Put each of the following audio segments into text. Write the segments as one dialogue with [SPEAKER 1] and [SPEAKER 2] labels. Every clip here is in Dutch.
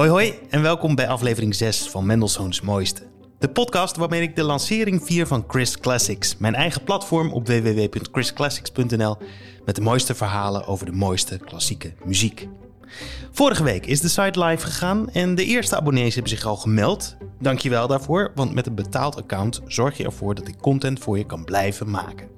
[SPEAKER 1] Hoi hoi en welkom bij aflevering 6 van Mendelssohn's Mooiste. De podcast waarmee ik de lancering vier van Chris Classics, mijn eigen platform op www.chrisclassics.nl met de mooiste verhalen over de mooiste klassieke muziek. Vorige week is de site live gegaan en de eerste abonnees hebben zich al gemeld. Dankjewel daarvoor, want met een betaald account zorg je ervoor dat ik content voor je kan blijven maken.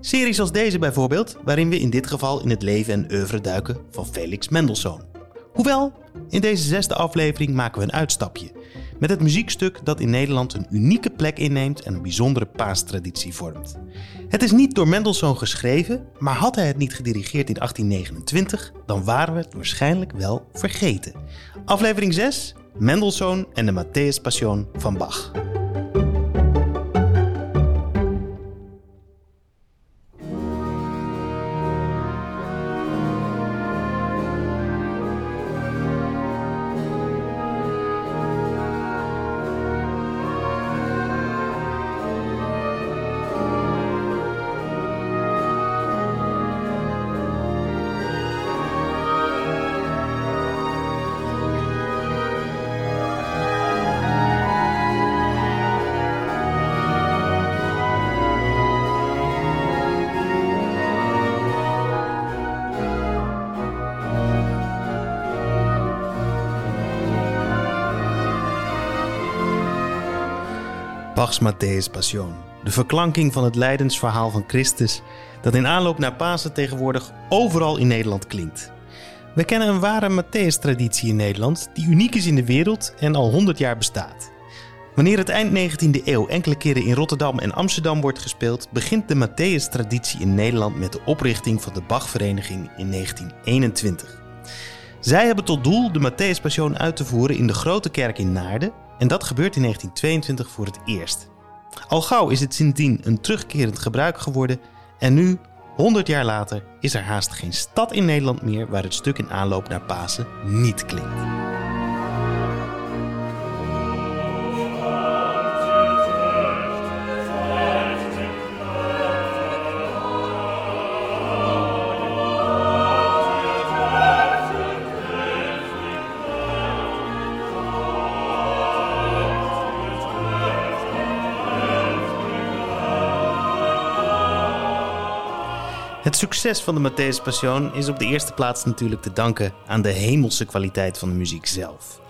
[SPEAKER 1] Series als deze bijvoorbeeld, waarin we in dit geval in het leven en oeuvre duiken van Felix Mendelssohn. Hoewel, in deze zesde aflevering maken we een uitstapje met het muziekstuk dat in Nederland een unieke plek inneemt en een bijzondere paastraditie vormt. Het is niet door Mendelssohn geschreven, maar had hij het niet gedirigeerd in 1829, dan waren we het waarschijnlijk wel vergeten. Aflevering 6: Mendelssohn en de Matthäus Passion van Bach. Bach's Matthäus Passion. De verklanking van het lijdensverhaal van Christus, dat in aanloop naar Pasen tegenwoordig overal in Nederland klinkt. We kennen een ware Matthäus-traditie in Nederland, die uniek is in de wereld en al 100 jaar bestaat. Wanneer het eind 19e eeuw enkele keren in Rotterdam en Amsterdam wordt gespeeld, begint de Matthäus-traditie in Nederland met de oprichting van de Bachvereniging in 1921. Zij hebben tot doel de Matthäus Passion uit te voeren in de Grote Kerk in Naarden en dat gebeurt in 1922 voor het eerst. Al gauw is het sindsdien een terugkerend gebruik geworden en nu, 100 jaar later, is er haast geen stad in Nederland meer waar het stuk in aanloop naar Pasen niet klinkt. Het succes van de Matthäus Passion is op de eerste plaats natuurlijk te danken aan de hemelse kwaliteit van de muziek zelf.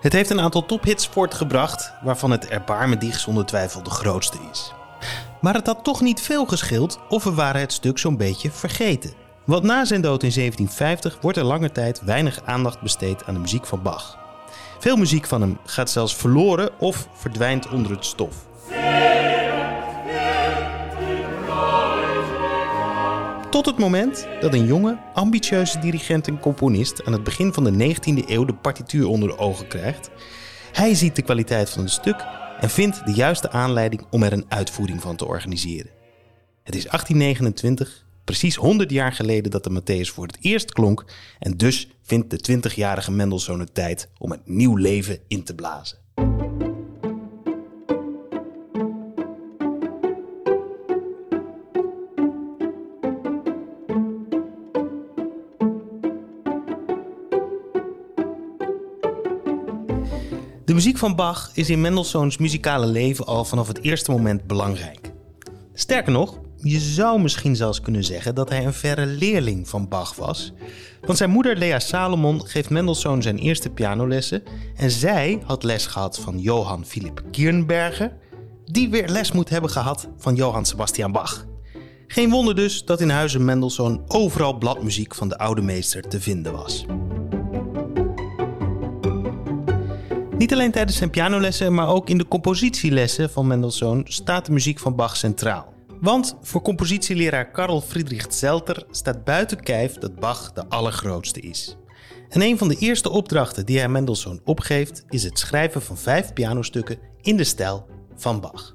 [SPEAKER 1] Het heeft een aantal tophits voortgebracht, waarvan het Erbarme Dich zonder twijfel de grootste is. Maar het had toch niet veel geschild of we waren het stuk zo'n beetje vergeten. Want na zijn dood in 1750 wordt er lange tijd weinig aandacht besteed aan de muziek van Bach. Veel muziek van hem gaat zelfs verloren of verdwijnt onder het stof. Tot het moment dat een jonge, ambitieuze dirigent en componist aan het begin van de 19e eeuw de partituur onder de ogen krijgt. Hij ziet de kwaliteit van het stuk en vindt de juiste aanleiding om er een uitvoering van te organiseren. Het is 1829, precies 100 jaar geleden dat de Matthäus voor het eerst klonk en dus vindt de 20-jarige Mendelssohn het tijd om het nieuw leven in te blazen. De muziek van Bach is in Mendelssohns muzikale leven al vanaf het eerste moment belangrijk. Sterker nog, je zou misschien zelfs kunnen zeggen dat hij een verre leerling van Bach was. Want zijn moeder Lea Salomon geeft Mendelssohn zijn eerste pianolessen en zij had les gehad van Johann Philipp Kirnberger, die weer les moet hebben gehad van Johann Sebastian Bach. Geen wonder dus dat in huizen Mendelssohn overal bladmuziek van de oude meester te vinden was. Niet alleen tijdens zijn pianolessen, maar ook in de compositielessen van Mendelssohn staat de muziek van Bach centraal. Want voor compositieleraar Karl Friedrich Zelter staat buiten kijf dat Bach de allergrootste is. En een van de eerste opdrachten die hij Mendelssohn opgeeft is het schrijven van vijf pianostukken in de stijl van Bach.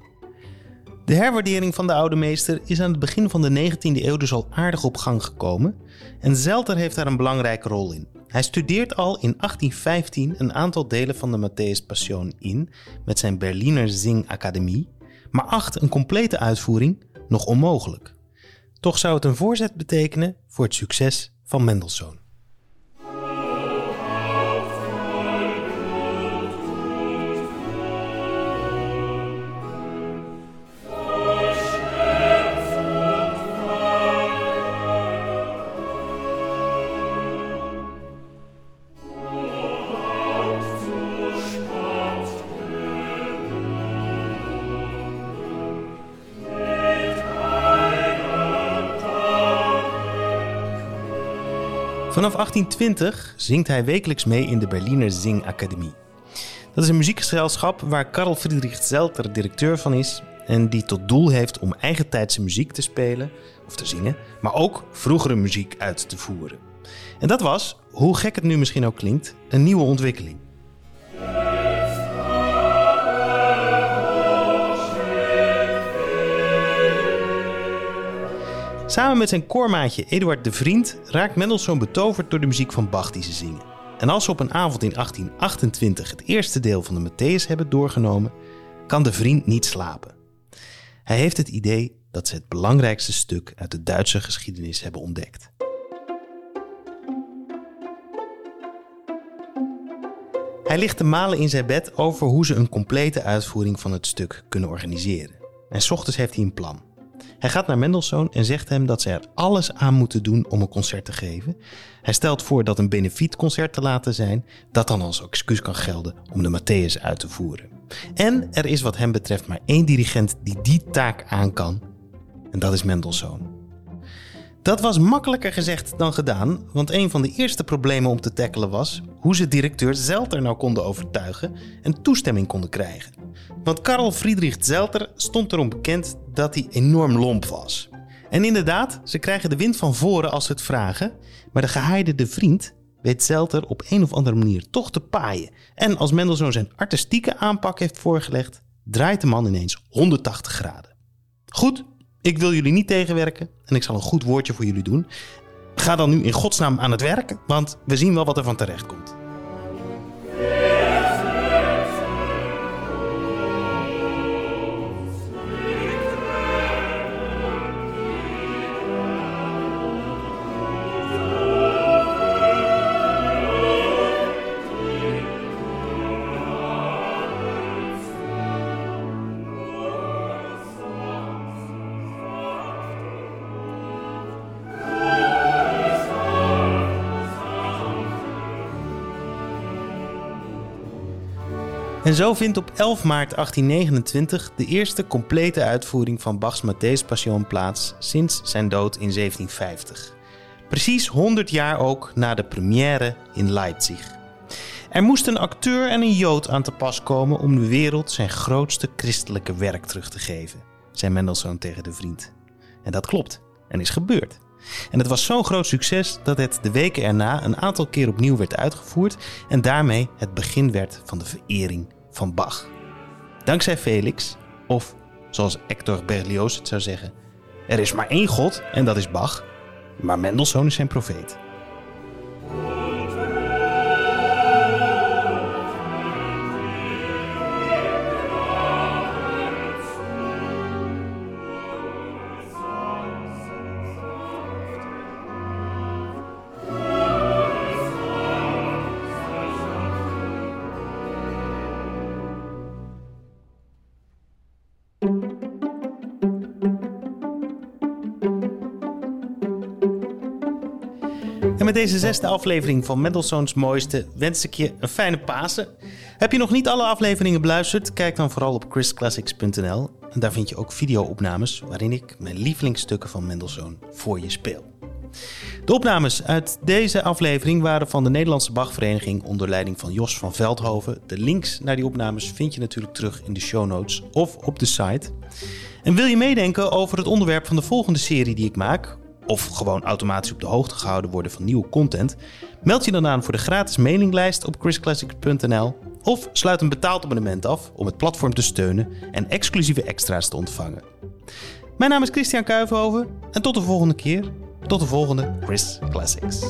[SPEAKER 1] De herwaardering van de oude meester is aan het begin van de 19e eeuw dus al aardig op gang gekomen en Zelter heeft daar een belangrijke rol in. Hij studeert al in 1815 een aantal delen van de Matthäus Passion in met zijn Berliner Zingakademie, maar acht een complete uitvoering nog onmogelijk. Toch zou het een voorzet betekenen voor het succes van Mendelssohn. Vanaf 1820 zingt hij wekelijks mee in de Berliner Singakademie. Dat is een muziekgezelschap waar Karl Friedrich Zelter directeur van is en die tot doel heeft om eigentijdse muziek te spelen of te zingen, maar ook vroegere muziek uit te voeren. En dat was, hoe gek het nu misschien ook klinkt, een nieuwe ontwikkeling. Samen met zijn koormaatje Eduard de Vriend raakt Mendelssohn betoverd door de muziek van Bach die ze zingen. En als ze op een avond in 1828 het eerste deel van de Matthäus hebben doorgenomen, kan de vriend niet slapen. Hij heeft het idee dat ze het belangrijkste stuk uit de Duitse geschiedenis hebben ontdekt. Hij ligt te malen in zijn bed over hoe ze een complete uitvoering van het stuk kunnen organiseren. En s ochtends heeft hij een plan. Hij gaat naar Mendelssohn en zegt hem dat ze er alles aan moeten doen om een concert te geven. Hij stelt voor dat een benefietconcert te laten zijn, dat dan als excuus kan gelden om de Matthäus uit te voeren. En er is wat hem betreft maar één dirigent die die taak aan kan, en dat is Mendelssohn. Dat was makkelijker gezegd dan gedaan, want een van de eerste problemen om te tackelen was hoe ze directeur Zelter nou konden overtuigen en toestemming konden krijgen. Want Karl Friedrich Zelter stond erom bekend dat hij enorm lomp was. En inderdaad, ze krijgen de wind van voren als ze het vragen, maar de gehaaide de vriend weet Zelter op een of andere manier toch te paaien. En als Mendelssohn zijn artistieke aanpak heeft voorgelegd, draait de man ineens 180 graden. Goed, ik wil jullie niet tegenwerken en ik zal een goed woordje voor jullie doen. Ga dan nu in godsnaam aan het werk, want we zien wel wat er van terecht komt. En zo vindt op 11 maart 1829 de eerste complete uitvoering van Bach's Matthäus Passion plaats sinds zijn dood in 1750. Precies 100 jaar ook na de première in Leipzig. Er moest een acteur en een jood aan te pas komen om de wereld zijn grootste christelijke werk terug te geven, zei Mendelssohn tegen de vriend. En dat klopt en is gebeurd. En het was zo'n groot succes dat het de weken erna een aantal keer opnieuw werd uitgevoerd en daarmee het begin werd van de verering van Bach. Dankzij Felix, of zoals Hector Berlioz het zou zeggen, er is maar één God en dat is Bach, maar Mendelssohn is zijn profeet. En met deze zesde aflevering van Mendelssohn's Mooiste wens ik je een fijne Pasen. Heb je nog niet alle afleveringen beluisterd? Kijk dan vooral op chrisclassics.nl. En daar vind je ook video-opnames waarin ik mijn lievelingsstukken van Mendelssohn voor je speel. De opnames uit deze aflevering waren van de Nederlandse Bachvereniging onder leiding van Jos van Veldhoven. De links naar die opnames vind je natuurlijk terug in de show notes of op de site. En wil je meedenken over het onderwerp van de volgende serie die ik maak? Of gewoon automatisch op de hoogte gehouden worden van nieuwe content? Meld je dan aan voor de gratis mailinglijst op chrisclassics.nl of sluit een betaald abonnement af om het platform te steunen en exclusieve extra's te ontvangen. Mijn naam is Christian Kuivenhoven en tot de volgende keer. Tot de volgende Chris Classics.